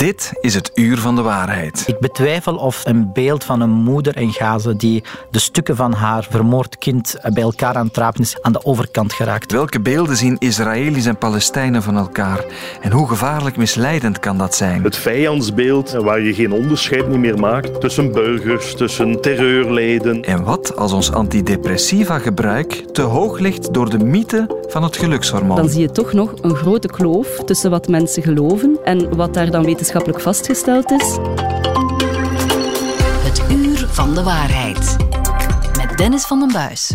Dit is het uur van de waarheid. Ik betwijfel of een beeld van een moeder in Gaza die de stukken van haar vermoord kind bij elkaar aan het trapen is, aan de overkant geraakt. Welke beelden zien Israëli's en Palestijnen van elkaar? En hoe gevaarlijk misleidend kan dat zijn? Het vijandsbeeld waar je geen onderscheid niet meer maakt tussen burgers, tussen terreurleden. En wat als ons antidepressiva gebruik te hoog ligt door de mythe van het gelukshormoon? Dan zie je toch nog een grote kloof tussen wat mensen geloven en wat daar dan wetenschappelijk vastgesteld is. Het uur van de waarheid. Met Dennis van den Buis.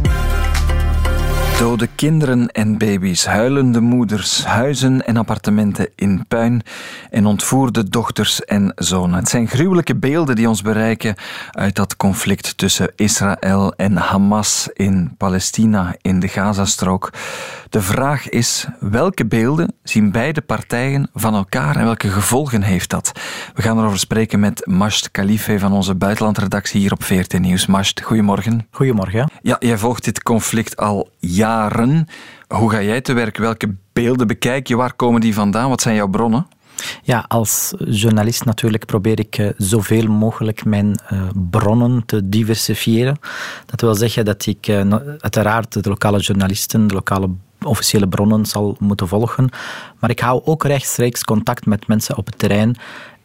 Dode kinderen en baby's, huilende moeders, huizen en appartementen in puin en ontvoerde dochters en zonen. Het zijn gruwelijke beelden die ons bereiken uit dat conflict tussen Israël en Hamas in Palestina, in de Gazastrook. De vraag is, welke beelden zien beide partijen van elkaar en welke gevolgen heeft dat? We gaan erover spreken met Masht Khalife van onze buitenlandredactie hier op VRT Nieuws. Masht, goedemorgen. Goedemorgen. Ja, jij volgt dit conflict al jaren. Hoe ga jij te werk? Welke beelden bekijk je? Waar komen die vandaan? Wat zijn jouw bronnen? Ja, als journalist natuurlijk probeer ik uh, zoveel mogelijk mijn uh, bronnen te diversifiëren. Dat wil zeggen dat ik uh, uiteraard de lokale journalisten, de lokale officiële bronnen zal moeten volgen. Maar ik hou ook rechtstreeks contact met mensen op het terrein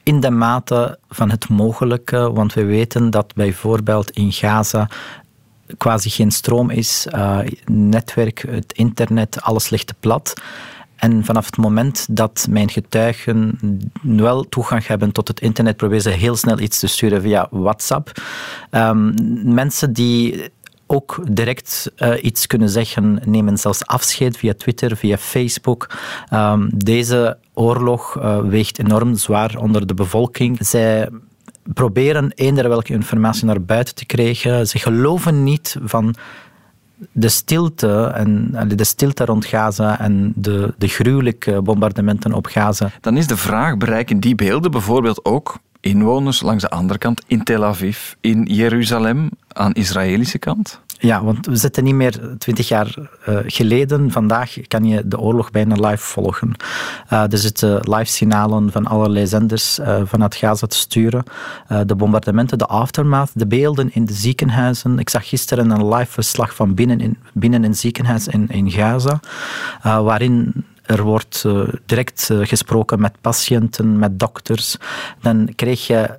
in de mate van het mogelijke, want we weten dat bijvoorbeeld in Gaza quasi geen stroom is, uh, netwerk, het internet, alles ligt plat. En vanaf het moment dat mijn getuigen wel toegang hebben tot het internet, proberen ze heel snel iets te sturen via WhatsApp. Um, mensen die ook direct uh, iets kunnen zeggen, nemen zelfs afscheid via Twitter, via Facebook. Um, deze oorlog uh, weegt enorm zwaar onder de bevolking. Zij proberen eender welke informatie naar buiten te krijgen. Ze geloven niet van de stilte, en, de stilte rond Gaza en de, de gruwelijke bombardementen op Gaza. Dan is de vraag, bereiken die beelden bijvoorbeeld ook inwoners langs de andere kant, in Tel Aviv, in Jeruzalem, aan de Israëlische kant? Ja, want we zitten niet meer twintig jaar uh, geleden. Vandaag kan je de oorlog bijna live volgen. Er zitten live signalen van allerlei zenders vanuit Gaza te sturen. de bombardementen, de aftermath, de beelden in de ziekenhuizen. Ik zag gisteren een live verslag van binnen in, binnen een ziekenhuis in, in Gaza, waarin er wordt direct gesproken met patiënten, met dokters. Dan krijg je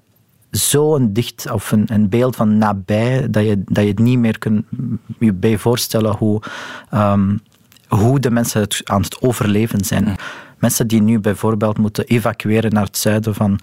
zo'n dicht of een, een, beeld van nabij dat je, dat je het niet meer kunt je bij voorstellen hoe, um, hoe de mensen het aan het overleven zijn. Mensen die nu bijvoorbeeld moeten evacueren naar het zuiden van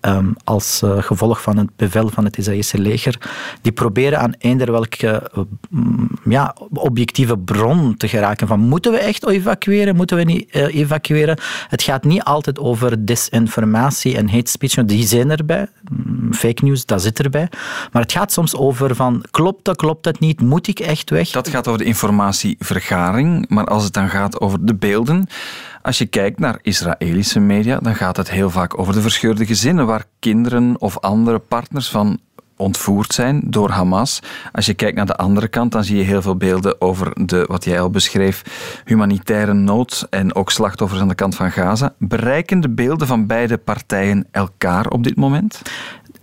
um, als uh, gevolg van het bevel van het Israëlische leger, die proberen aan eender welke uh, ja, objectieve bron te geraken. Van moeten we echt evacueren, moeten we niet uh, evacueren? Het gaat niet altijd over desinformatie en hate speech, die zijn erbij. Mm, fake news, dat zit erbij. Maar het gaat soms over van, klopt dat, klopt dat niet? Moet ik echt weg? Dat gaat over de informatievergaring, maar als het dan gaat over de beelden, als je kijkt naar Israëlische media, dan gaat het heel vaak over de verscheurde gezinnen waar kinderen of andere partners van ontvoerd zijn door Hamas. Als je kijkt naar de andere kant, dan zie je heel veel beelden over de, wat jij al beschreef, humanitaire nood en ook slachtoffers aan de kant van Gaza. Bereiken de beelden van beide partijen elkaar op dit moment?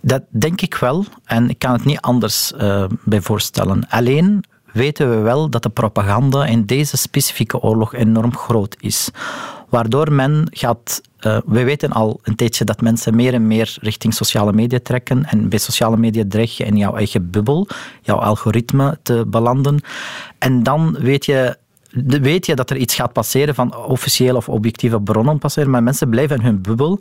Dat denk ik wel. En ik kan het niet anders uh, bij voorstellen. Alleen weten we wel dat de propaganda in deze specifieke oorlog enorm groot is. Waardoor men gaat. Uh, we weten al een tijdje dat mensen meer en meer richting sociale media trekken. En bij sociale media dreig je in jouw eigen bubbel, jouw algoritme te belanden. En dan weet je weet je dat er iets gaat passeren van officiële of objectieve bronnen passeren, maar mensen blijven in hun bubbel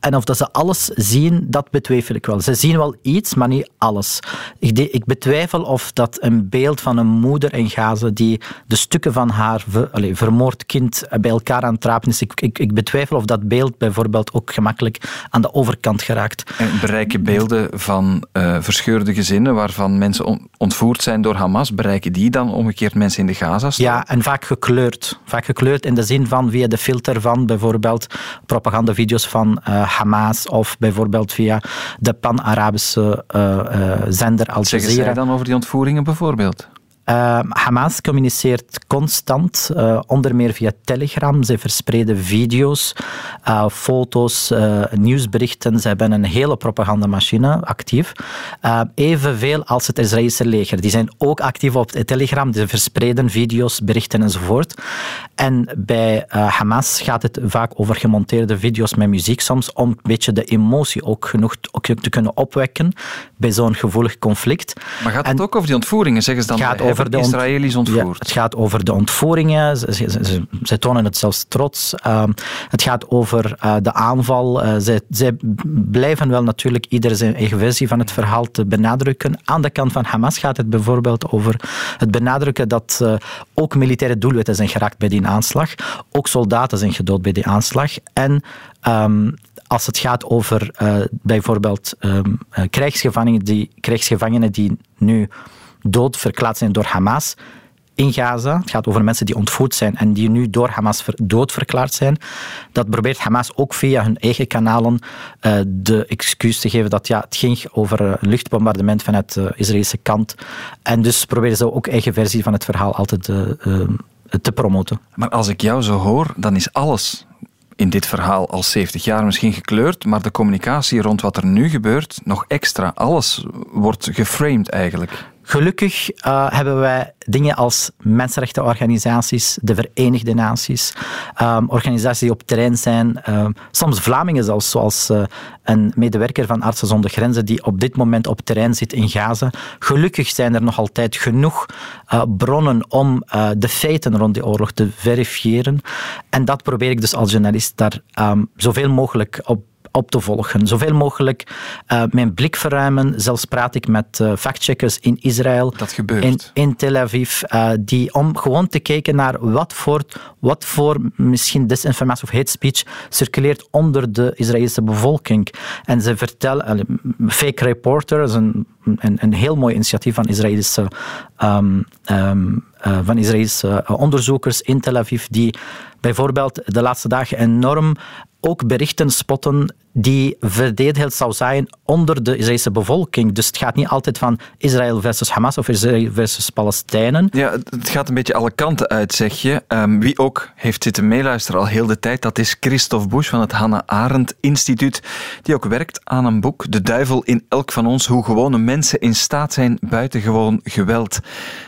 en of dat ze alles zien, dat betwijfel ik wel. Ze zien wel iets, maar niet alles. Ik, ik betwijfel of dat een beeld van een moeder in Gaza die de stukken van haar ver, allez, vermoord kind bij elkaar aan het trapen is. Ik, ik, ik, betwijfel of dat beeld bijvoorbeeld ook gemakkelijk aan de overkant geraakt. En bereiken beelden van uh, verscheurde gezinnen waarvan mensen ontvoerd zijn door Hamas, bereiken die dan omgekeerd mensen in de Gaza? Ja, en vaak gekleurd. Vaak gekleurd in de zin van via de filter van bijvoorbeeld propagandavideo's van uh, Hamas of bijvoorbeeld via de pan-Arabische uh, uh, zender Al Jazeera. Zeggen zij dan over die ontvoeringen bijvoorbeeld? Uh, Hamas communiceert constant, uh, onder meer via Telegram. Ze verspreiden video's, uh, foto's, nieuwsberichten. Ze hebben een hele propagandamachine actief. evenveel als het Israëlische leger. Die zijn ook actief op Telegram. Ze verspreiden video's, berichten enzovoort. En bij Hamas gaat het vaak over gemonteerde video's met muziek soms, om een beetje de emotie ook genoeg te kunnen opwekken bij zo'n gevoelig conflict. Maar gaat het ook over die ontvoeringen? Zeggen ze dan over de Israëli's ontvoerd? het gaat over de ontvoeringen. Ze, ze, ze, tonen het zelfs trots. Uh, het gaat over uh, de aanval. Uh, zij, zij, blijven wel natuurlijk ieder zijn eigen versie van het verhaal te benadrukken. Aan de kant van Hamas gaat het bijvoorbeeld over het benadrukken dat uh, ook militaire doelwitten zijn geraakt bij die aanslag. Ook soldaten zijn gedood bij die aanslag. En um, als het gaat over uh, bijvoorbeeld um, krijgsgevangenen, die, krijgsgevangenen die nu dood verklaard zijn door Hamas in Gaza. Het gaat over mensen die ontvoerd zijn en die nu door Hamas dood verklaard zijn. Dat probeert Hamas ook via hun eigen kanalen uh, de excuus te geven dat ja, het ging over uh, luchtbombardement vanuit de Israëlische kant. En dus proberen ze ook eigen versie van het verhaal altijd te promoten. Maar als ik jou zo hoor, dan is alles in dit verhaal al 70 jaar misschien gekleurd, maar de communicatie rond wat er nu gebeurt nog extra. Alles wordt geframed eigenlijk. Gelukkig uh, hebben wij dingen als mensenrechtenorganisaties, de Verenigde Naties, um, organisaties die op terrein zijn, um, soms Vlamingen zelfs, zoals uh, een medewerker van Artsen zonder Grenzen die op dit moment op terrein zit in Gaza. Gelukkig zijn er nog altijd genoeg uh, bronnen om de feiten rond die oorlog te verifiëren. En dat probeer ik dus als journalist daar um, zoveel mogelijk op op te volgen. Zoveel mogelijk uh, mijn blik verruimen. Zelfs praat ik met uh, factcheckers in Israël. Dat gebeurt. In, in Tel Aviv. Uh, die, om gewoon te kijken naar wat voor, wat voor misschien disinformatie of hate speech circuleert onder de Israëlische bevolking. En ze vertellen... Fake Reporter is een, een, een heel mooi initiatief van Israëlische, um, um, van Israëlische onderzoekers in Tel Aviv die bijvoorbeeld de laatste dagen enorm ook berichten spotten die verdedigd zou zijn onder de Israëlse bevolking. Dus het gaat niet altijd van Israël versus Hamas of Israël versus Palestijnen. Ja, het gaat een beetje alle kanten uit, zeg je. Um, wie ook heeft zitten meeluisteren al heel de tijd, dat is Christophe Busch van het Hannah Arendt Instituut, die ook werkt aan een boek, De Duivel in elk van ons, hoe gewone mensen in staat zijn buitengewoon geweld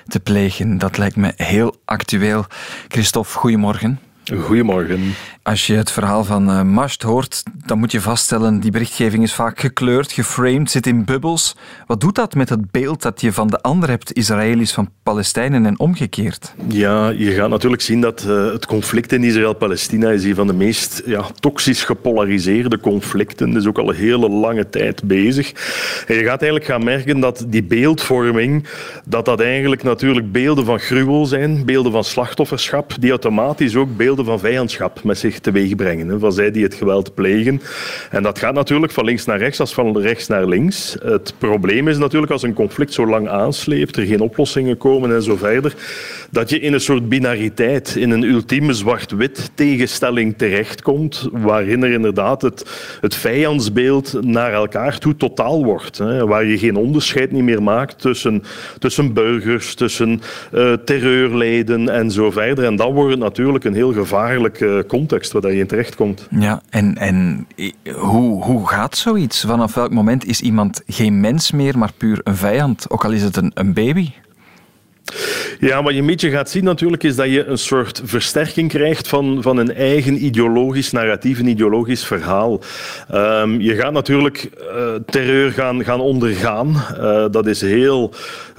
te plegen. Dat lijkt me heel actueel. Christophe, goedemorgen. Goedemorgen. Als je het verhaal van uh, Masht hoort, dan moet je vaststellen, die berichtgeving is vaak gekleurd, geframed, zit in bubbels. Wat doet dat met het beeld dat je van de ander hebt, Israëli's van Palestijnen en omgekeerd? Ja, je gaat natuurlijk zien dat uh, het conflict in Israël-Palestina is een van de meest ja, toxisch gepolariseerde conflicten. Dat is ook al een hele lange tijd bezig. En je gaat eigenlijk gaan merken dat die beeldvorming, dat dat eigenlijk natuurlijk beelden van gruwel zijn, beelden van slachtofferschap, die automatisch ook beelden van vijandschap met zich teweeg brengen. Van zij die het geweld plegen. En dat gaat natuurlijk van links naar rechts als van rechts naar links. Het probleem is natuurlijk als een conflict zo lang aansleept, er geen oplossingen komen en zo verder, dat je in een soort binariteit, in een ultieme zwart-wit tegenstelling terechtkomt, waarin er inderdaad het, het vijandsbeeld naar elkaar toe totaal wordt. Hè, waar je geen onderscheid niet meer maakt tussen, tussen burgers, tussen uh, terreurleden en zo verder. En dan wordt natuurlijk een heel gevaarlijke context waar je in terechtkomt. Ja, en, en hoe, hoe gaat zoiets? Vanaf welk moment is iemand geen mens meer, maar puur een vijand? Ook al is het een, een baby? Ja, wat je een beetje gaat zien natuurlijk is dat je een soort versterking krijgt van, van een eigen ideologisch narratief, een ideologisch verhaal. Um, je gaat natuurlijk uh, terreur gaan, gaan ondergaan. Uh, dat is heel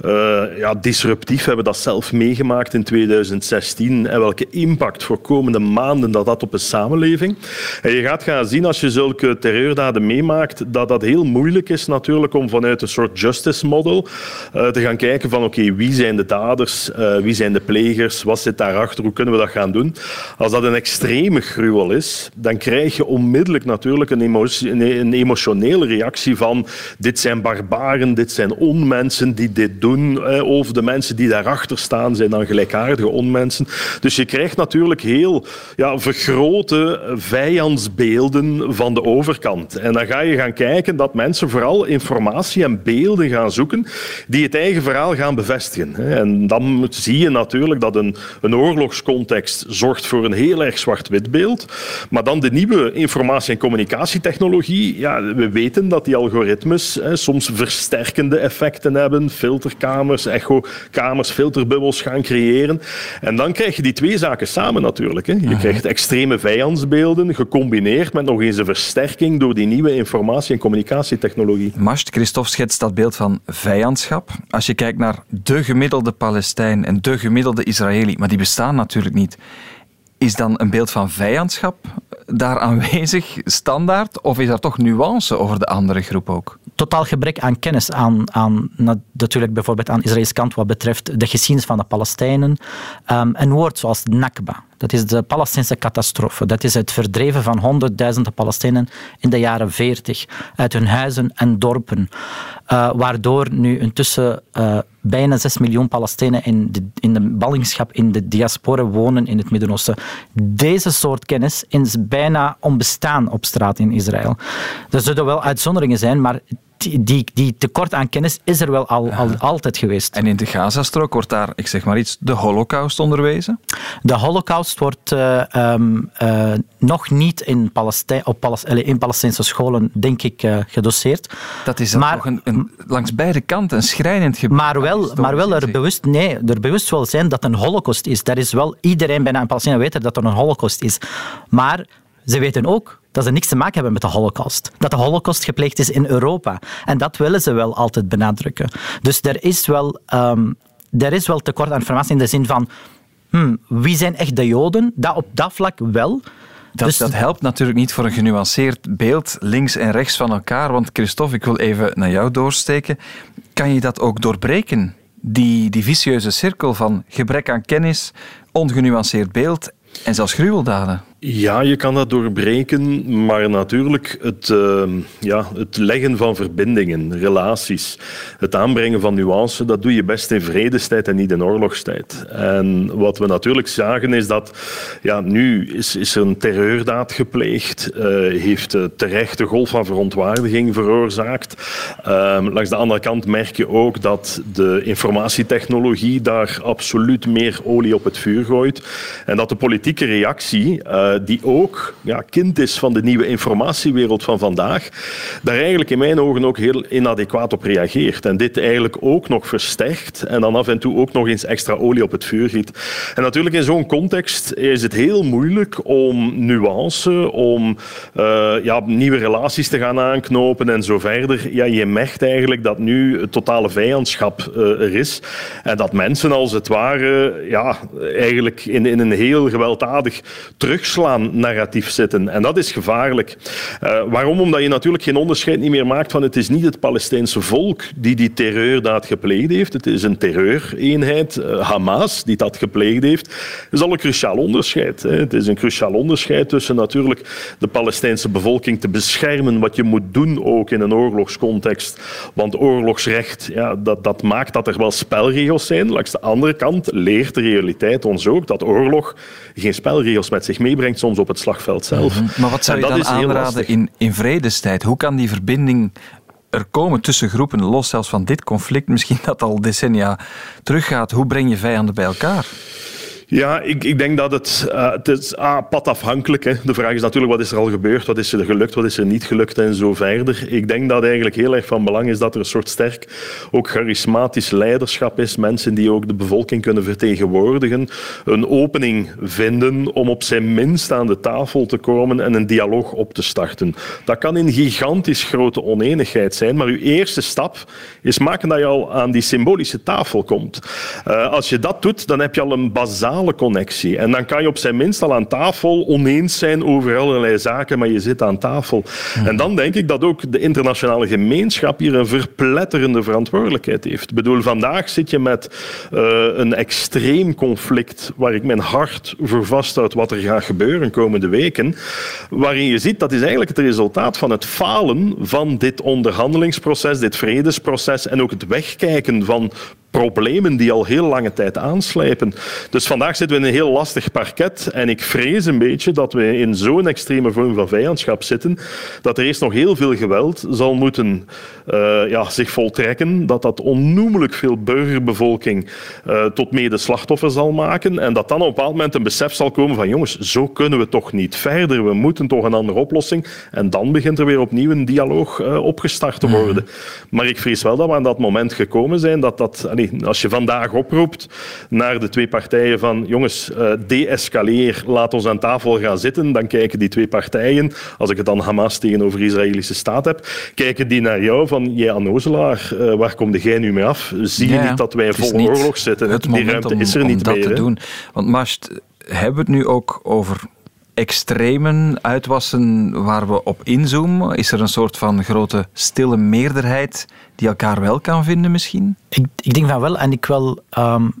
uh, ja, disruptief. We hebben dat zelf meegemaakt in 2016. En welke impact voor komende maanden dat dat op een samenleving. En je gaat gaan zien als je zulke terreurdaden meemaakt, dat dat heel moeilijk is natuurlijk om vanuit een soort justice model te gaan kijken van oké, wie zijn de daders, uh, wie zijn de plegers, wat zit daarachter, hoe kunnen we dat gaan doen. Als dat een extreme gruwel is, dan krijg je onmiddellijk natuurlijk een, emotie, een emotionele reactie van dit zijn barbaren, dit zijn onmensen die dit doen doen. of de mensen die daarachter staan zijn dan gelijkaardige onmensen. Dus je krijgt natuurlijk heel ja, vergrote vijandsbeelden van de overkant. En dan ga je gaan kijken dat mensen vooral informatie en beelden gaan zoeken die het eigen verhaal gaan bevestigen. En dan zie je natuurlijk dat een, een oorlogscontext zorgt voor een heel erg zwart-wit beeld. Maar dan de nieuwe informatie- en communicatietechnologie, ja, we weten dat die algoritmes hè, soms versterkende effecten hebben, filterkamers, echokamers, filterbubbels gaan creëren. En dan krijg je die twee zaken samen natuurlijk. Hè. Je krijgt extreme vijandsbeelden, gecombineerd met nog eens een versterking door die nieuwe informatie- en communicatietechnologie. Mast, Christophe schetst dat beeld van vijandschap. Als je kijkt naar de gemiddelde Palestijn en de gemiddelde Israëli, maar die bestaan natuurlijk niet. Is dan een beeld van vijandschap daar aanwezig, standaard? Of is er toch nuance over de andere groep ook? Totaal gebrek aan kennis, aan, aan natuurlijk bijvoorbeeld aan Israëls kant wat betreft de geschiedenis van de Palestijnen. Um, een woord zoals Nakba, dat is de Palestijnse catastrofe. Dat is het verdreven van honderdduizenden Palestijnen in de jaren 40 uit hun huizen en dorpen. Uh, waardoor nu intussen uh, bijna 6 miljoen Palestijnen in de, in de ballingschap, in de diaspora wonen in het Midden-Oosten. Deze soort kennis is bijna onbestaan op straat in Israël. Er zullen wel uitzonderingen zijn, maar die, die, tekort aan kennis is er wel al, al, altijd geweest. En in de Gazastrook wordt daar, ik zeg maar iets, de holocaust onderwezen? De holocaust wordt uh, um, uh, nog niet in, Palestijn, op in Palestijnse scholen, denk ik, uh, gedoseerd. Dat is maar, toch een, een, langs beide kanten een schrijnend gebied. Maar wel, maar wel er, bewust, nee, er bewust wel zijn dat een holocaust is. Dat is wel, iedereen bijna in Palestina weet dat er een holocaust is. Maar ze weten ook dat ze niks te maken hebben met de holocaust. Dat de holocaust gepleegd is in Europa. En dat willen ze wel altijd benadrukken. Dus er is wel, um, er is wel tekort aan informatie in de zin van hmm, wie zijn echt de Joden? Dat op dat vlak wel. Dat, dus... dat helpt natuurlijk niet voor een genuanceerd beeld links en rechts van elkaar. Want Christophe, ik wil even naar jou doorsteken. Kan je dat ook doorbreken? Die, die vicieuze cirkel van gebrek aan kennis, ongenuanceerd beeld en zelfs gruweldaden. Ja, je kan dat doorbreken, maar natuurlijk het, uh, ja, het leggen van verbindingen, relaties, het aanbrengen van nuance, dat doe je best in vredestijd en niet in oorlogstijd. En wat we natuurlijk zagen is dat ja, nu is, is er een terreurdaad gepleegd, uh, heeft terecht een golf van verontwaardiging veroorzaakt. Ehm, langs de andere kant merk je ook dat de informatietechnologie daar absoluut meer olie op het vuur gooit en dat de politieke reactie eh, eh, die ook ja, kind is van de nieuwe informatiewereld van vandaag, daar eigenlijk in mijn ogen ook heel inadequaat op reageert. En dit eigenlijk ook nog versterkt en dan af en toe ook nog eens extra olie op het vuur giet. En natuurlijk in zo'n context is het heel moeilijk om nuance, om uh, ja, nieuwe relaties te gaan aanknopen en zo verder. Ja, je merkt eigenlijk dat nu het totale vijandschap uh, er is en dat mensen als het ware ja, eigenlijk in, in een heel gewelddadig terugslag narratief zitten. En dat is gevaarlijk. Uh, waarom? Omdat je natuurlijk geen onderscheid niet meer maakt van het is niet het Palestijnse volk die die terreurdaad gepleegd heeft. Het is een terreureenheid, uh, Hamas, die dat gepleegd heeft. Dat is al een cruciaal onderscheid. Het is een cruciaal onderscheid tussen natuurlijk de Palestijnse bevolking te beschermen, wat je moet doen ook in een oorlogscontext. Want oorlogsrecht, ja, dat, dat maakt dat er wel spelregels zijn. Langs de andere kant leert de realiteit ons ook dat oorlog geen spelregels met zich meebrengt soms op het slagveld zelf. Mhm. Maar wat zou je dan aanraden in, in vredestijd? Hoe kan die verbinding er komen tussen groepen, los zelfs van dit conflict, misschien dat al decennia teruggaat? Hoe breng je vijanden bij elkaar? Ja, ik, ik denk dat het, uh, het is ah, padafhankelijk. De vraag is natuurlijk, wat is er al gebeurd? Wat is er gelukt? Wat is er niet gelukt? En zo verder. Ik denk dat eigenlijk heel erg van belang is dat er een soort sterk, ook charismatisch leiderschap is. Mensen die ook de bevolking kunnen vertegenwoordigen. Een opening vinden om op zijn minst aan de tafel te komen en een dialoog op te starten. Dat kan in gigantisch grote oneenigheid zijn, maar uw eerste stap is maken dat je al aan die symbolische tafel komt. Uh, als je dat doet, dan heb je al een bazaal connectie. En dan kan je op zijn minst al aan tafel oneens zijn over allerlei zaken, maar je zit aan tafel. Mhm. En dan denk ik dat ook de internationale gemeenschap hier een verpletterende verantwoordelijkheid heeft. Ik bedoel, vandaag zit je met uh, een extreem conflict waar ik mijn hart voor vasthoud wat er gaat gebeuren komende weken, waarin je ziet dat is eigenlijk het resultaat van het falen van dit onderhandelingsproces, dit vredesproces en ook het wegkijken van problemen die al heel lange tijd aanslijpen. Dus vandaag zitten we in een heel lastig parket en ik vrees een beetje dat we in zo'n extreme vorm van vijandschap zitten dat er eerst nog heel veel geweld zal moeten uh, ja, zich voltrekken, dat dat onnoemelijk veel burgerbevolking uh, tot mede slachtoffer zal maken en dat dan op een bepaald moment een besef zal komen van jongens, zo kunnen we toch niet verder, we moeten toch een andere oplossing en dan begint er weer opnieuw een dialoog uh, opgestart te worden. Mm. Maar ik vrees wel dat we aan dat moment gekomen zijn dat dat als je vandaag oproept naar de twee partijen van jongens, uh, de-escaleer, laat ons aan tafel gaan zitten, dan kijken die twee partijen, als ik het dan Hamas tegenover de Israëlische staat heb, kijken die naar jou van, jij Annozelaar, uh, waar kom jij nu mee af? Zie je niet dat wij volle oorlog zitten? Die ruimte is er niet om meer. Dat te doen. Want Mast, hebben we het nu ook over extremen uitwassen waar we op inzoomen? Is er een soort van grote stille meerderheid die elkaar wel kan vinden misschien? Ik, ik denk van wel. En ik wil... Um,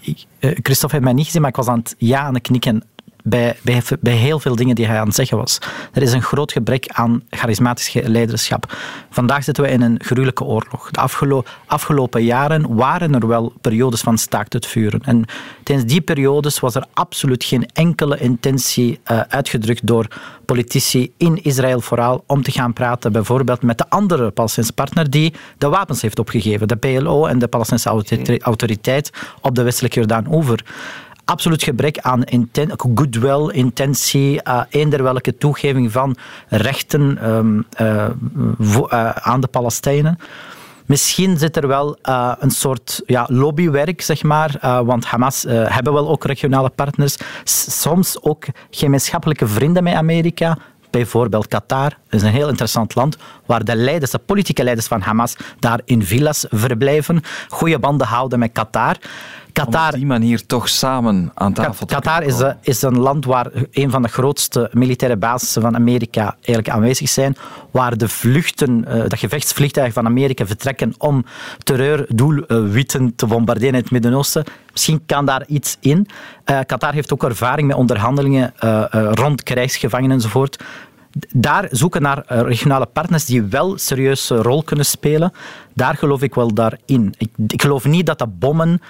ik, uh, Christophe heeft mij niet gezien, maar ik was aan het ja aan het knikken bij, bij, bij heel veel dingen die hij aan het zeggen was. Er is een groot gebrek aan charismatisch leiderschap. Vandaag zitten we in een gruwelijke oorlog. De afgelopen jaren waren er wel periodes van staakt het vuren. En tijdens die periodes was er absoluut geen enkele intentie uh, uitgedrukt door politici in Israël vooral om te gaan praten bijvoorbeeld met de andere Palestijnse partner die de wapens heeft opgegeven, de PLO en de Palestijnse autoriteit op de westelijke Jordaan-oever absoluut gebrek aan goodwill, intentie, uh, eender welke toegeving van rechten um, uh, uh, aan de Palestijnen. Misschien zit er wel een soort ja, lobbywerk, zeg maar. Want Hamas hebben wel ook regionale partners. Soms ook gemeenschappelijke vrienden met Amerika. Bijvoorbeeld Qatar. Is een heel interessant land waar de leiders, de politieke leiders van Hamas daar in villas verblijven. Goede banden houden met Qatar. Qatar, op die manier toch samen aan tafel te Qatar is, is, een land waar een van de grootste militaire basissen van Amerika eigenlijk aanwezig zijn, waar de vluchten, uh, de gevechtsvliegtuigen van Amerika vertrekken om terreurdoelwitten te bombarderen in het Midden-Oosten. Misschien kan daar iets in. Uh, Qatar heeft ook ervaring met onderhandelingen uh, rond krijgsgevangenen enzovoort daar zoeken naar regionale partners die wel serieuze rol kunnen spelen. Daar geloof ik wel daarin. Ik, ik geloof niet dat de bommen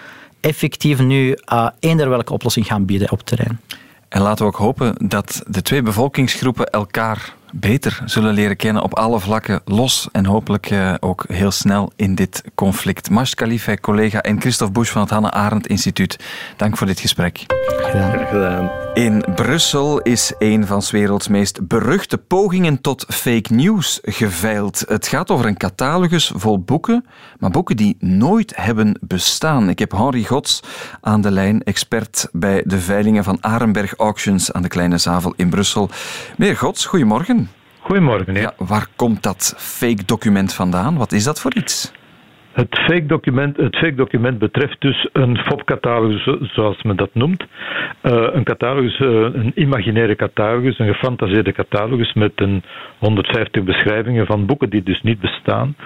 effectief nu uh, eender welke oplossing gaan bieden op terrein. En laten we ook hopen dat de twee bevolkingsgroepen elkaar beter zullen leren kennen op alle vlakken los en hopelijk uh, ook heel snel in dit conflict. Mars Khalifa, collega en Christophe Busch van het Hanne Arendt Instituut. Dank voor dit gesprek. Graag gedaan. In Brussel is een van 's werelds meest beruchte pogingen tot fake news geveild. Het gaat over een catalogus vol boeken, maar boeken die nooit hebben bestaan. Ik heb Henri Gods aan de lijn, expert bij de veilingen van Arenberg Auctions aan de Kleine Zavel in Brussel. Meneer Gods, goedemorgen. Goedemorgen. Ja, waar komt dat fake document vandaan? Wat is dat voor iets? Het fake, document, het fake document betreft dus een FOP-catalogus, zoals men dat noemt. Uh, een catalogus, uh, een imaginaire catalogus, een gefantaseerde catalogus met een 150 beschrijvingen van boeken die dus niet bestaan.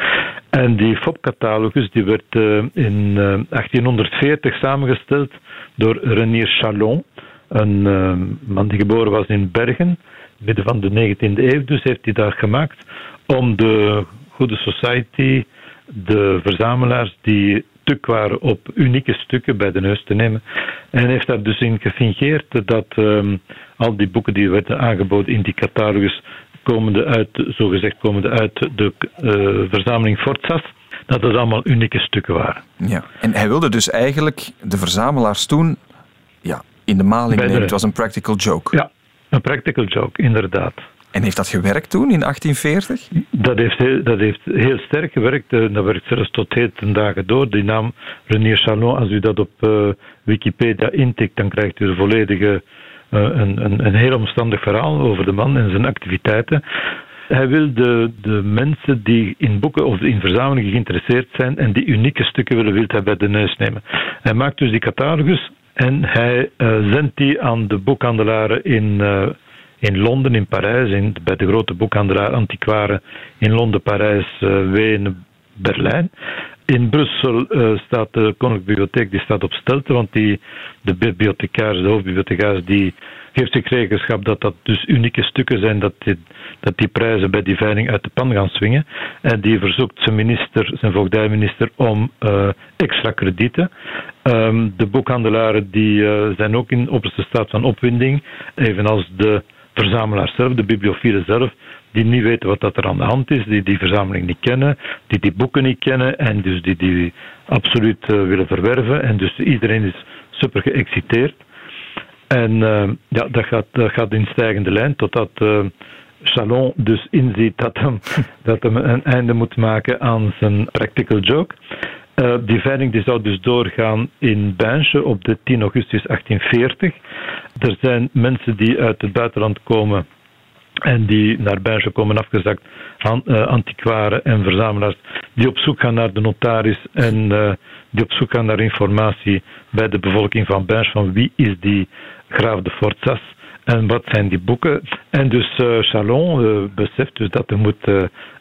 En die FOP-catalogus die werd uh, in 1840 samengesteld door Renier Chalon, een man die geboren was in Bergen, midden van de 19e eeuw. Dus heeft hij dat gemaakt om de Goede Society de verzamelaars die tuk waren op unieke stukken bij de neus te nemen. En heeft daar dus in gefingeerd dat um, al die boeken die werden aangeboden in die catalogus komende uit, zogezegd komende uit de uh, verzameling Fortsas, dat dat allemaal unieke stukken waren. Ja, en hij wilde dus eigenlijk de verzamelaars toen ja, in de maling nemen. Het was een practical joke. Ja, een practical joke, inderdaad. En heeft dat gewerkt toen, in 1840? Dat heeft, heel, dat heeft heel sterk gewerkt. Eh, dat werkt zelfs tot heden dagen door. Die naam Renier Chalon, als u dat op uh, Wikipedia intikt, dan krijgt u de volledige, uh, een, een, een heel omstandig verhaal over de man en zijn activiteiten. Hij wil de, de mensen die in boeken of in verzamelingen geïnteresseerd zijn en die unieke stukken willen, wil hij bij de neus nemen. Hij maakt dus die catalogus en hij uh, zendt die aan de boekhandelaren in in Londen, in Parijs, in, bij de grote boekhandelaar Antiquaren in Londen, Parijs, uh, Wenen, Berlijn. In Brussel staat de Koninklijke Bibliotheek die staat op stelte, want die, de bibliothecaris, de hoofdbibliothecaris, die geeft zich rekenschap dat dat dus unieke stukken zijn, dat die, dat die prijzen bij die veiling uit de pan gaan swingen. En die verzoekt zijn minister, zijn voogdijminister, om uh, extra kredieten. Um, de boekhandelaren die, uh, zijn ook in opperste staat van opwinding, evenals de verzamelaars zelf, de bibliofielen zelf, die niet weten wat dat er aan de hand is, die die verzameling niet kennen, die die boeken niet kennen en dus die die absoluut uh, willen verwerven. En dus iedereen is super geëxciteerd. En uh, ja, dat gaat, dat gaat in stijgende lijn totdat uh, Chalon dus inziet dat hem, dat hem een einde moet maken aan zijn practical joke. Uh, die veiling die zou dus doorgaan in Binche op de 10 augustus 1840. Er zijn mensen die uit het buitenland komen en die naar Binche komen afgezakt, uh, antiquaren en verzamelaars, die op zoek gaan naar de notaris en uh, die op zoek gaan naar informatie bij de bevolking van Binche van wie is die graaf de Fortsas en wat zijn die boeken. En dus uh, Chalon beseft dus dat hij moet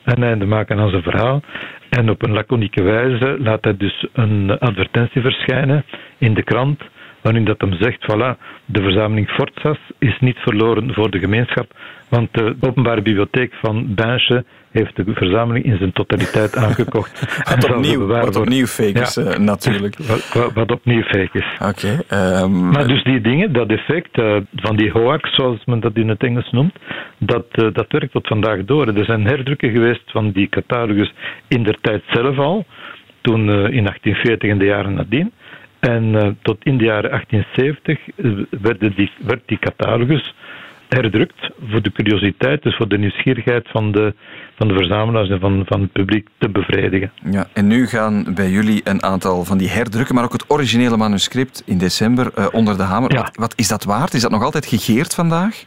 een einde maken aan zijn verhaal. En op een laconieke wijze laat hij dus een advertentie verschijnen in de krant waarin dat hem zegt, voilà, de verzameling Fortsas is niet verloren voor de gemeenschap, want de openbare bibliotheek van Binche heeft de verzameling in zijn totaliteit aangekocht. wat, opnieuw, wat opnieuw fake is, uh, natuurlijk. Wat, wat, opnieuw fake is. Oké. Okay, um... Maar dus die dingen, dat effect uh, van die hoax, zoals men dat in het Engels noemt, dat, uh, dat werkt tot vandaag door. Er zijn herdrukken geweest van die catalogus in der tijd zelf al, toen in 1840 en de jaren nadien. En tot in de jaren 1870 werd die, werd die catalogus herdrukt voor de curiositeit, dus voor de nieuwsgierigheid van de, van de verzamelaars en van, van het publiek te bevredigen. Ja, en nu gaan bij jullie een aantal van die herdrukken, maar ook het originele manuscript in december uh, onder de hamer. Ja. Wat, wat, is dat waard? Is dat nog altijd gegeerd vandaag?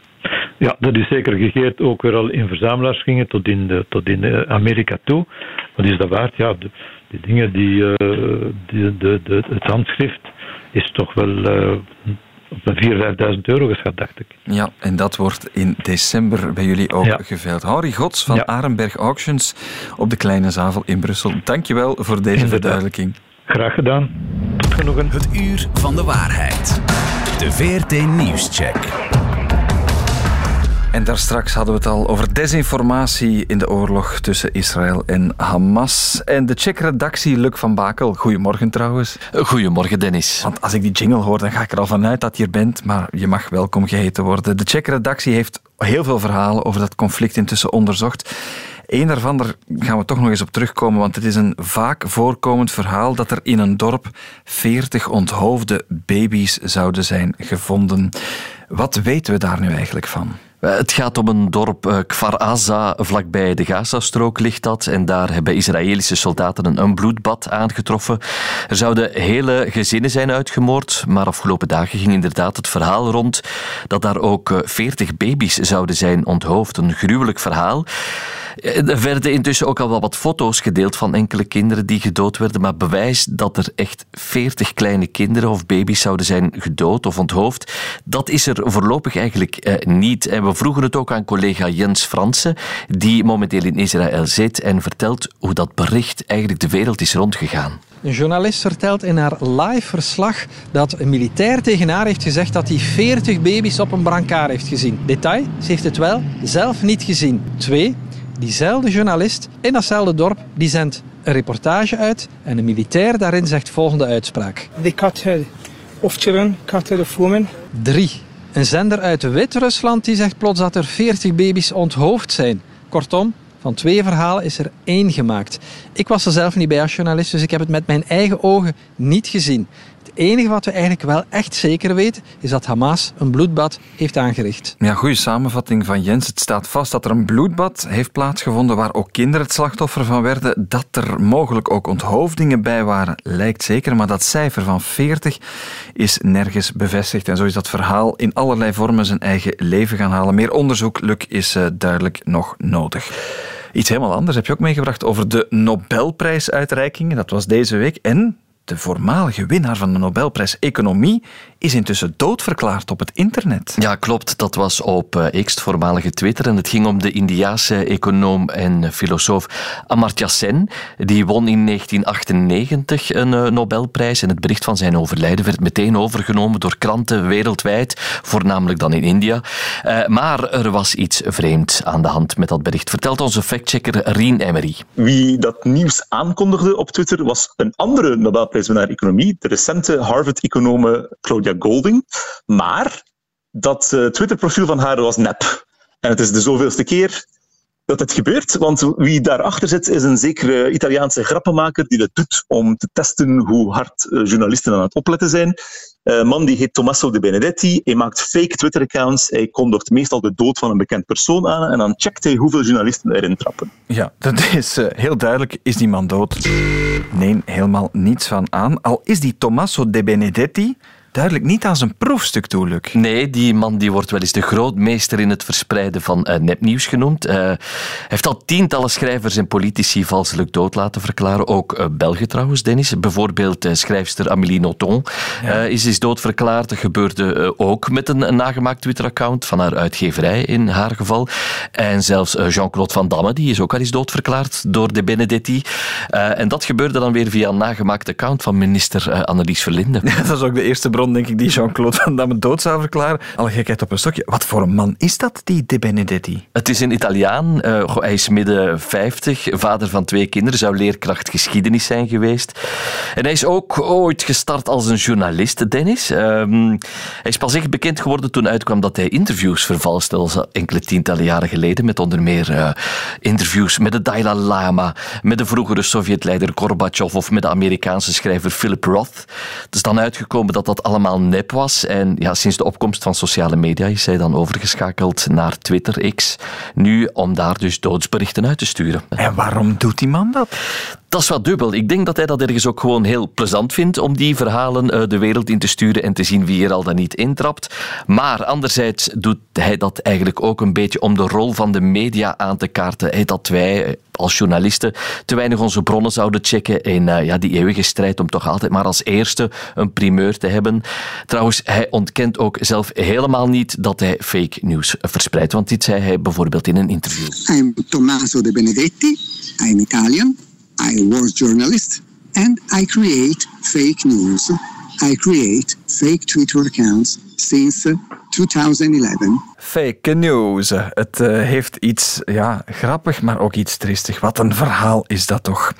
Ja, dat is zeker gegeerd, ook weer al in verzamelaars gingen tot in, de, tot in Amerika toe. Wat is dat waard? Ja, de, die dingen die, uh, die de, de, het handschrift is toch wel uh, op 4.000, 5.000 euro geschat, dacht ik. Ja, en dat wordt in december bij jullie ook Ja. geveild. Henri Gods van Ja. Arenberg Auctions op de Kleine Zavel in Brussel. Dankjewel voor deze Inderdaad. verduidelijking. Graag gedaan. Tot genoegen. Het uur van de waarheid. De VRT Nieuwscheck. En daar straks hadden we het al over desinformatie in de oorlog tussen Israël en Hamas. En de Czech-redactie, Luc van Bakel. Goedemorgen trouwens. Goedemorgen, Dennis. Want als ik die jingle hoor, dan ga ik er al vanuit dat je er bent. Maar je mag welkom geheten worden. De Czech-redactie heeft heel veel verhalen over dat conflict intussen onderzocht. Eén daarvan, daar gaan we toch nog eens op terugkomen, want het is een vaak voorkomend verhaal dat er in een dorp 40 onthoofde baby's zouden zijn gevonden. Wat weten we daar nu eigenlijk van? Eh, Het gaat om een dorp, eh, Kfar Aza, vlakbij de Gazastrook ligt dat. En daar hebben Israëlische soldaten een, bloedbad aangetroffen. Er zouden hele gezinnen zijn uitgemoord, maar afgelopen dagen ging inderdaad het verhaal rond dat daar ook eh, 40 baby's zouden zijn onthoofd. Een gruwelijk verhaal. Eh, Er werden intussen ook al wel wat foto's gedeeld van enkele kinderen die gedood werden, maar bewijs dat er echt 40 kleine kinderen of baby's zouden zijn gedood of onthoofd, dat is er voorlopig eigenlijk eh, niet. En we vroegen het ook aan collega Jens Fransen, die momenteel in Israël zit en vertelt hoe dat bericht eigenlijk de wereld is rondgegaan. Een journalist vertelt in haar live verslag dat een militair tegen haar heeft gezegd dat hij 40 baby's op een brancard heeft gezien. Detail, ze heeft het wel zelf niet gezien. Twee, diezelfde journalist in datzelfde dorp, die zendt een reportage uit en een militair daarin zegt volgende uitspraak. They cut her off children, cut her of women. 3. Een zender uit Wit-Rusland die zegt plots dat er 40 baby's onthoofd zijn. Kortom, van twee verhalen is er één gemaakt. Ik was er zelf niet bij als journalist, dus ik heb het met mijn eigen ogen niet gezien. Enige wat we eigenlijk wel echt zeker weten, is dat Hamas een bloedbad heeft aangericht. Ja, goede samenvatting van Jens. Het staat vast dat er een bloedbad heeft plaatsgevonden waar ook kinderen het slachtoffer van werden. Dat er mogelijk ook onthoofdingen bij waren, lijkt zeker. Maar dat cijfer van 40 is nergens bevestigd. En zo is dat verhaal in allerlei vormen zijn eigen leven gaan halen. Meer onderzoek, Luc, is eh, duidelijk nog nodig. Iets helemaal anders heb je ook meegebracht over de Nobelprijsuitreikingen. Dat was deze week. En de voormalige winnaar van de Nobelprijs Economie is intussen doodverklaard op het internet. Ja, klopt. Dat was op uh, X, voormalige Twitter. En het ging om de Indiaanse econoom en filosoof Amartya Sen. Die won in 1998 een uh, Nobelprijs. En het bericht van zijn overlijden werd meteen overgenomen door kranten wereldwijd, voornamelijk dan in India. Uh, maar er was iets vreemds aan de hand met dat bericht. Vertelt onze factchecker Rien Emery. Wie dat nieuws aankondigde op Twitter was een andere Nobelprijswinnaar economie, de recente Harvard-econome Claudia Golding. Maar dat uh, Twitter-profiel van haar was nep. En het is de zoveelste keer dat het gebeurt, want wie daarachter zit is een zekere Italiaanse grappenmaker die dat doet om te testen hoe hard eh, journalisten aan het opletten zijn. Een uh, man die heet Tommaso De Benedetti. Hij maakt fake Twitter-accounts. Hij kondigt meestal de dood van een bekend persoon aan en dan checkt hij hoeveel journalisten erin trappen. Ja, dat is heel duidelijk. Is die man dood? Nee, helemaal niets van aan. Al is die Tommaso De Benedetti duidelijk niet aan zijn proefstuk toe, Luc. Nee, die man die wordt wel eens de grootmeester in het verspreiden van uh, nepnieuws genoemd. Uh, hij heeft al tientallen schrijvers en politici valselijk dood laten verklaren. Ook uh, Belgen trouwens, Dennis. Bijvoorbeeld schrijfster Amélie Nothomb ja. is, is doodverklaard. Dat gebeurde ook met een, een nagemaakt Twitter-account van haar uitgeverij in haar geval. En zelfs Jean-Claude Van Damme, die is ook al eens doodverklaard door de Benedetti. en dat gebeurde dan weer via een nagemaakt account van minister Annelies Verlinde. Ja, dat is ook de eerste bron denk ik, die Jean-Claude Van Damme dood zou verklaren. Alle gekheid op een stokje. Wat voor een man is dat, die De Benedetti? Het is een Italiaan. Goh, hij is midden 50, vader van twee kinderen, zou leerkracht geschiedenis zijn geweest. En hij is ook ooit gestart als een journalist, Dennis. Um, hij is pas echt bekend geworden toen uitkwam dat hij interviews vervalste, als enkele tientallen jaren geleden, met onder meer uh, interviews met de Dalai Lama, met de vroegere Sovjetleider Gorbachev of met de Amerikaanse schrijver Philip Roth. Het is dan uitgekomen dat dat allemaal nep was. En ja, sinds de opkomst van sociale media is hij dan overgeschakeld naar Twitter X. Nu om daar dus doodsberichten uit te sturen. En waarom doet die man dat? Dat is wat dubbel. Ik denk dat hij dat ergens ook gewoon heel plezant vindt om die verhalen uh, de wereld in te sturen en te zien wie er al dan niet intrapt. Maar anderzijds doet hij dat eigenlijk ook een beetje om de rol van de media aan te kaarten. Dat wij eh, als journalisten te weinig onze bronnen zouden checken in uh, ja, die eeuwige strijd om toch altijd maar als eerste een primeur te hebben. Trouwens, hij ontkent ook zelf helemaal niet dat hij fake news verspreidt. Want dit zei hij bijvoorbeeld in een interview. I'm Tommaso De Benedetti. I'm Italian. I was journalist and I create fake news. I create fake Twitter accounts since 2011. Fake news. Het uh, heeft iets ja, grappig, maar ook iets triestig. Wat een verhaal is dat toch?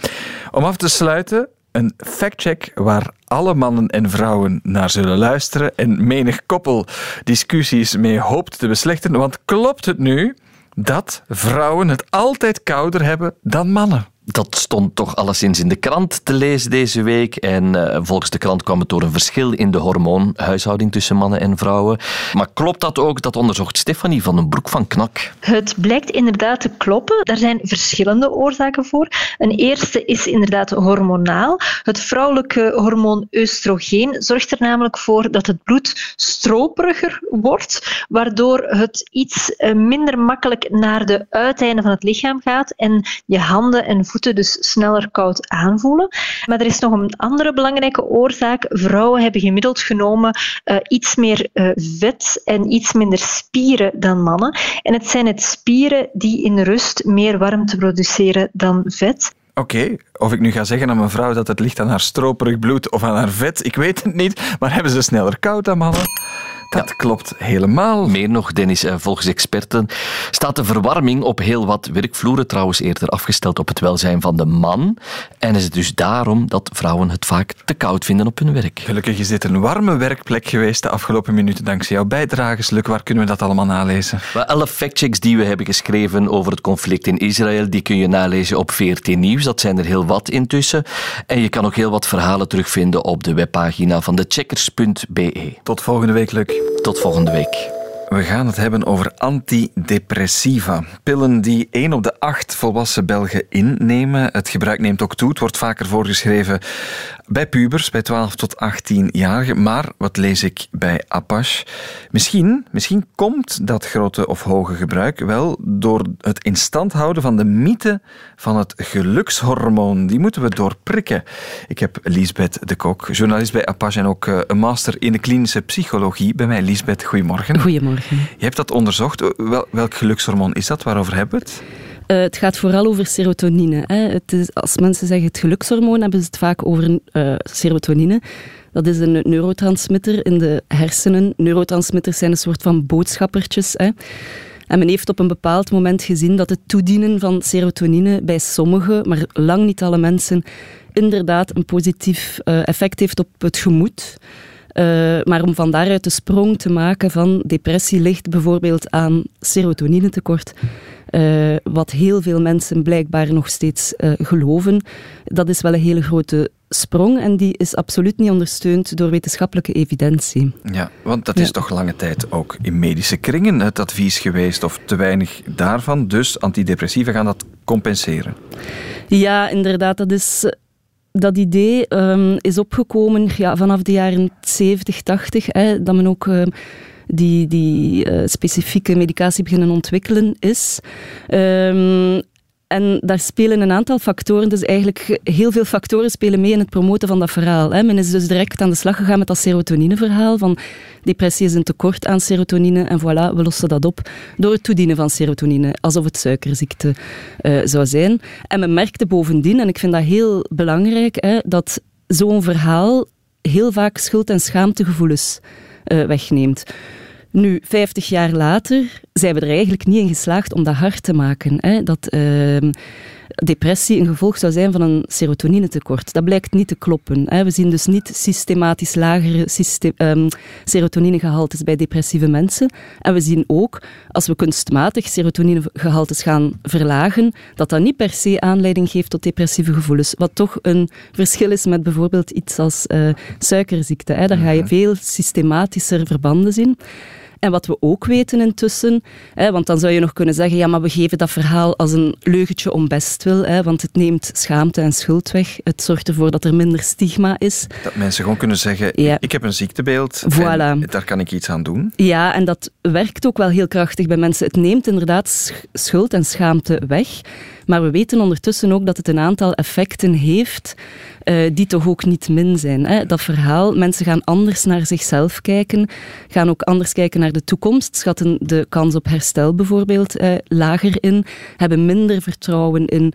Om af te sluiten, een factcheck waar alle mannen en vrouwen naar zullen luisteren en menig koppel discussies mee hoopt te beslechten. Want klopt het nu dat vrouwen het altijd kouder hebben dan mannen? Dat stond toch alleszins in de krant te lezen deze week. En uh, volgens de krant kwam het door een verschil in de hormoonhuishouding tussen mannen en vrouwen. Maar klopt dat ook? Dat onderzocht Stefanie van den Broek van Knak. Het blijkt inderdaad te kloppen. Daar zijn verschillende oorzaken voor. Een eerste is inderdaad hormonaal. Het vrouwelijke hormoon oestrogeen zorgt er namelijk voor dat het bloed stroperiger wordt, waardoor het iets eh, minder makkelijk naar de uiteinden van het lichaam gaat en je handen en voeten dus sneller koud aanvoelen. Maar er is nog een andere belangrijke oorzaak. Vrouwen hebben gemiddeld genomen uh, iets meer uh, vet en iets minder spieren dan mannen. En het zijn het spieren die in rust meer warmte produceren dan vet. Oké, of ik nu ga zeggen aan mijn vrouw dat het ligt aan haar stroperig bloed of aan haar vet, ik weet het niet. Maar hebben ze sneller koud dan mannen? Dat ja. klopt helemaal. Meer nog, Dennis, eh, volgens experten staat de verwarming op heel wat werkvloeren trouwens eerder afgesteld op het welzijn van de man. En is het dus daarom dat vrouwen het vaak te koud vinden op hun werk. Gelukkig is dit een warme werkplek geweest de afgelopen minuten dankzij jouw bijdrages. Luc, waar kunnen we dat allemaal nalezen? Well, alle factchecks die we hebben geschreven over het conflict in Israël, die kun je nalezen op VRT Nieuws. Dat zijn er heel wat intussen. En je kan ook heel wat verhalen terugvinden op de webpagina van de checkers.be. Tot volgende week, Luc. Tot volgende week. We gaan het hebben over antidepressiva. Pillen die 1 op de 8 volwassen Belgen innemen. Het gebruik neemt ook toe. Het wordt vaker voorgeschreven bij pubers, bij 12 tot 18-jarigen. Maar wat lees ik bij Apache? Misschien, misschien komt dat grote of hoge gebruik wel door het in stand houden van de mythe van het gelukshormoon. Die moeten we doorprikken. Ik heb Lisbeth de Kok, journalist bij Apache en ook eh, een master in de klinische psychologie. Bij mij, Lisbeth, goedemorgen. Goedemorgen. Je hebt dat onderzocht. Wel, welk gelukshormoon is dat? Waarover hebben we het? Uh, het gaat vooral over serotonine. Hè. Het als mensen zeggen het gelukshormoon, hebben ze het vaak over uh, serotonine. Dat is een neurotransmitter in de hersenen. Neurotransmitters zijn een soort van boodschappertjes. Hè. En men heeft op een bepaald moment gezien dat het toedienen van serotonine bij sommigen, maar lang niet alle mensen, inderdaad een positief uh, effect heeft op het gemoed. Maar om van daaruit de sprong te maken van depressie ligt bijvoorbeeld aan serotoninetekort. Uh, wat heel veel mensen blijkbaar nog steeds uh, geloven. Dat is wel een hele grote sprong en die is absoluut niet ondersteund door wetenschappelijke evidentie. Ja, want dat is ja. toch lange tijd ook in medische kringen het advies geweest, of te weinig daarvan. Dus antidepressiva gaan dat compenseren. Ja, inderdaad, dat is dat idee um, is opgekomen ja, vanaf de jaren 70, 80, hè, dat men ook uh, die, die uh, specifieke medicatie beginnen ontwikkelen is. Um, en daar spelen een aantal factoren, dus eigenlijk heel veel factoren spelen mee in het promoten van dat verhaal. Hè. Men is dus direct aan de slag gegaan met dat serotonineverhaal, van depressie is een tekort aan serotonine en voilà, we lossen dat op door het toedienen van serotonine, alsof het suikerziekte uh, zou zijn. En men merkte bovendien, en ik vind dat heel belangrijk, hè, dat zo'n verhaal heel vaak schuld- en schaamtegevoelens uh, wegneemt. Nu, 50 jaar later zijn we er eigenlijk niet in geslaagd om dat hard te maken. Hè? Dat uh, depressie een gevolg zou zijn van een serotoninetekort. Dat blijkt niet te kloppen. Hè? We zien dus niet systematisch lagere um, serotoninegehaltes bij depressieve mensen. En we zien ook, als we kunstmatig serotoninegehaltes gaan verlagen, dat dat niet per se aanleiding geeft tot depressieve gevoelens. Wat toch een verschil is met bijvoorbeeld iets als uh, suikerziekte. Hè? Daar ga je veel systematischer verbanden zien. En wat we ook weten intussen, hè, want dan zou je nog kunnen zeggen, ja, maar we geven dat verhaal als een leugentje om bestwil, hè, want het neemt schaamte en schuld weg. Het zorgt ervoor dat er minder stigma is. Dat mensen gewoon kunnen zeggen, ja. ik heb een ziektebeeld voilà. en daar kan ik iets aan doen. Ja, en dat werkt ook wel heel krachtig bij mensen. Het neemt inderdaad schuld en schaamte weg. Maar we weten ondertussen ook dat het een aantal effecten heeft uh, die toch ook niet min zijn. Hè? Dat verhaal, mensen gaan anders naar zichzelf kijken, gaan ook anders kijken naar de toekomst, schatten de kans op herstel bijvoorbeeld uh, lager in, hebben minder vertrouwen in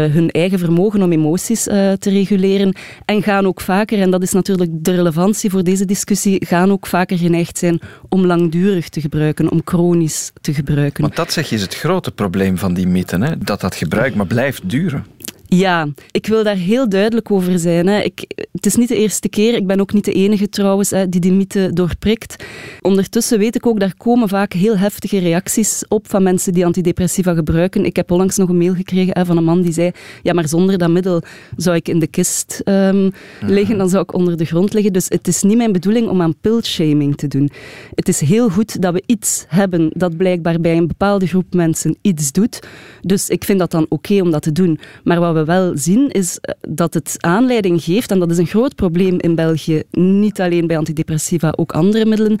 hun eigen vermogen om emoties uh, te reguleren. En gaan ook vaker, en dat is natuurlijk de relevantie voor deze discussie, gaan ook vaker geneigd zijn om langdurig te gebruiken, om chronisch te gebruiken. Want dat zeg je is het grote probleem van die mythen, hè? dat dat gebruik maar blijft duren. Ja, ik wil daar heel duidelijk over zijn. Hè. Ik, het is niet de eerste keer, ik ben ook niet de enige trouwens hè, die die mythe doorprikt. Ondertussen weet ik ook, daar komen vaak heel heftige reacties op van mensen die antidepressiva gebruiken. Ik heb onlangs nog een mail gekregen hè, van een man die zei, ja maar zonder dat middel zou ik in de kist um, liggen, dan zou ik onder de grond liggen. Dus het is niet mijn bedoeling om aan pilshaming te doen. Het is heel goed dat we iets hebben dat blijkbaar bij een bepaalde groep mensen iets doet. Dus ik vind dat dan oké okay om dat te doen. Maar wat we wel zien, is dat het aanleiding geeft, en dat is een groot probleem in België, niet alleen bij antidepressiva, ook andere middelen,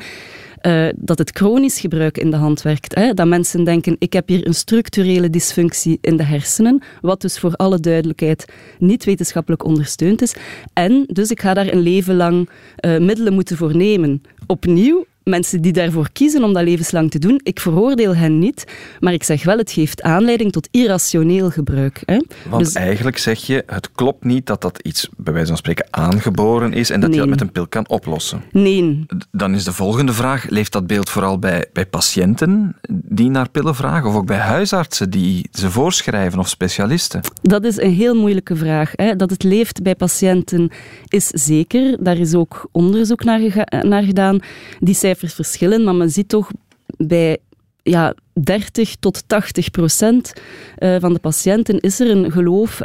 uh, dat het chronisch gebruik in de hand werkt. Hè? Dat mensen denken, ik heb hier een structurele dysfunctie in de hersenen, wat dus voor alle duidelijkheid niet wetenschappelijk ondersteund is. En dus ik ga daar een leven lang uh, middelen moeten voor nemen. Opnieuw, mensen die daarvoor kiezen om dat levenslang te doen, ik veroordeel hen niet, maar ik zeg wel, het geeft aanleiding tot irrationeel gebruik. Hè? Want dus, eigenlijk zeg je, het klopt niet dat dat iets, bij wijze van spreken, aangeboren is en dat nee. je dat met een pil kan oplossen. Nee. Dan is de volgende vraag, leeft dat beeld vooral bij, bij patiënten die naar pillen vragen, of ook bij huisartsen die ze voorschrijven, of specialisten? Dat is een heel moeilijke vraag. Hè? Dat het leeft bij patiënten is zeker, daar is ook onderzoek naar, naar gedaan. Die cijfers verschillen, maar men ziet toch bij ja, 30 tot 80 procent uh, van de patiënten is er een geloof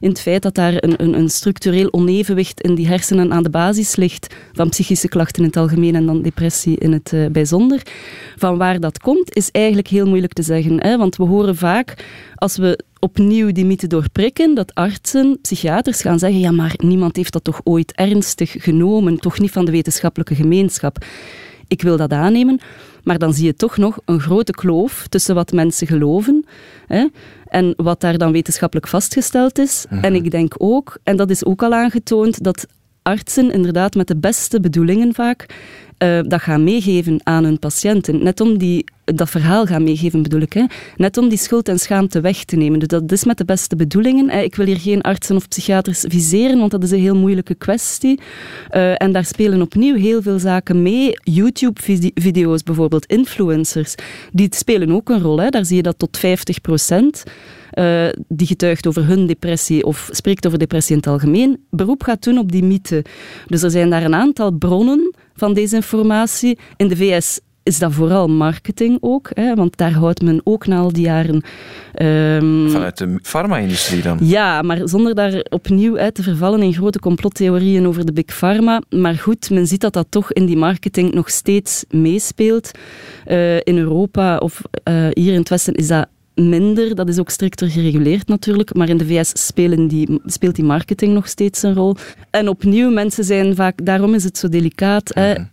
in het feit dat daar een, een, een, structureel onevenwicht in die hersenen aan de basis ligt van psychische klachten in het algemeen en dan depressie in het uh, bijzonder. Van waar dat komt is eigenlijk heel moeilijk te zeggen, want we horen vaak als we opnieuw die mythe doorprikken, dat artsen, psychiaters gaan zeggen, ja maar niemand heeft dat toch ooit ernstig genomen, toch niet van de wetenschappelijke gemeenschap. Ik wil dat aannemen, maar dan zie je toch nog een grote kloof tussen wat mensen geloven hè, en wat daar dan wetenschappelijk vastgesteld is. En mhm. ik denk ook, en dat is ook al aangetoond, dat artsen inderdaad met de beste bedoelingen vaak uh, dat gaan meegeven aan hun patiënten. Net om die, dat verhaal gaan meegeven bedoel ik. Hè. Net om die schuld en schaamte weg te nemen. Dus dat is met de beste bedoelingen. Ik wil hier geen artsen of psychiaters viseren, want dat is een heel moeilijke kwestie. Uh, en daar spelen opnieuw heel veel zaken mee. YouTube-video's bijvoorbeeld, influencers, die spelen ook een rol. Hè. Daar zie je dat tot 50 procent. Uh, die getuigt over hun depressie of spreekt over depressie in het algemeen, beroep gaat doen op die mythe. Dus er zijn daar een aantal bronnen van desinformatie. In de VS is dat vooral marketing ook, hè, want daar houdt men ook na al die jaren... Um, Vanuit de farma-industrie dan? Ja, maar zonder daar opnieuw uit te vervallen in grote complottheorieën over de big pharma. Maar goed, men ziet dat dat toch in die marketing nog steeds meespeelt. Uh, in Europa of uh, hier in het Westen is dat minder. Dat is ook strikter gereguleerd natuurlijk. Maar in de VS spelen die, speelt die marketing nog steeds een rol. En opnieuw, mensen zijn vaak, daarom is het zo delicaat. Hè, mhm.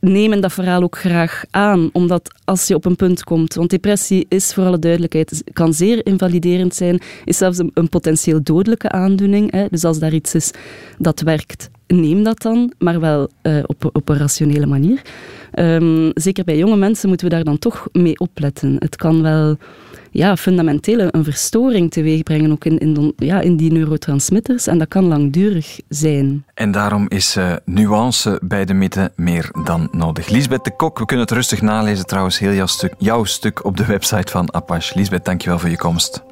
nemen dat verhaal ook graag aan. Omdat als je op een punt komt, want depressie is voor alle duidelijkheid, kan zeer invaliderend zijn, is zelfs een, een potentieel dodelijke aandoening. Hè. Dus als daar iets is dat werkt, neem dat dan, maar wel uh, op, op een rationele manier. Um, zeker bij jonge mensen moeten we daar dan toch mee opletten. Het kan wel ja, fundamenteel een verstoring teweeg brengen, ook in, in, ja, in die neurotransmitters. En dat kan langdurig zijn. En daarom is uh, nuance bij de mythe meer dan nodig. Lisbeth de Kok, we kunnen het rustig nalezen trouwens, heel jouw stuk, jouw stuk op de website van Apache. Lisbeth, dankjewel voor je komst.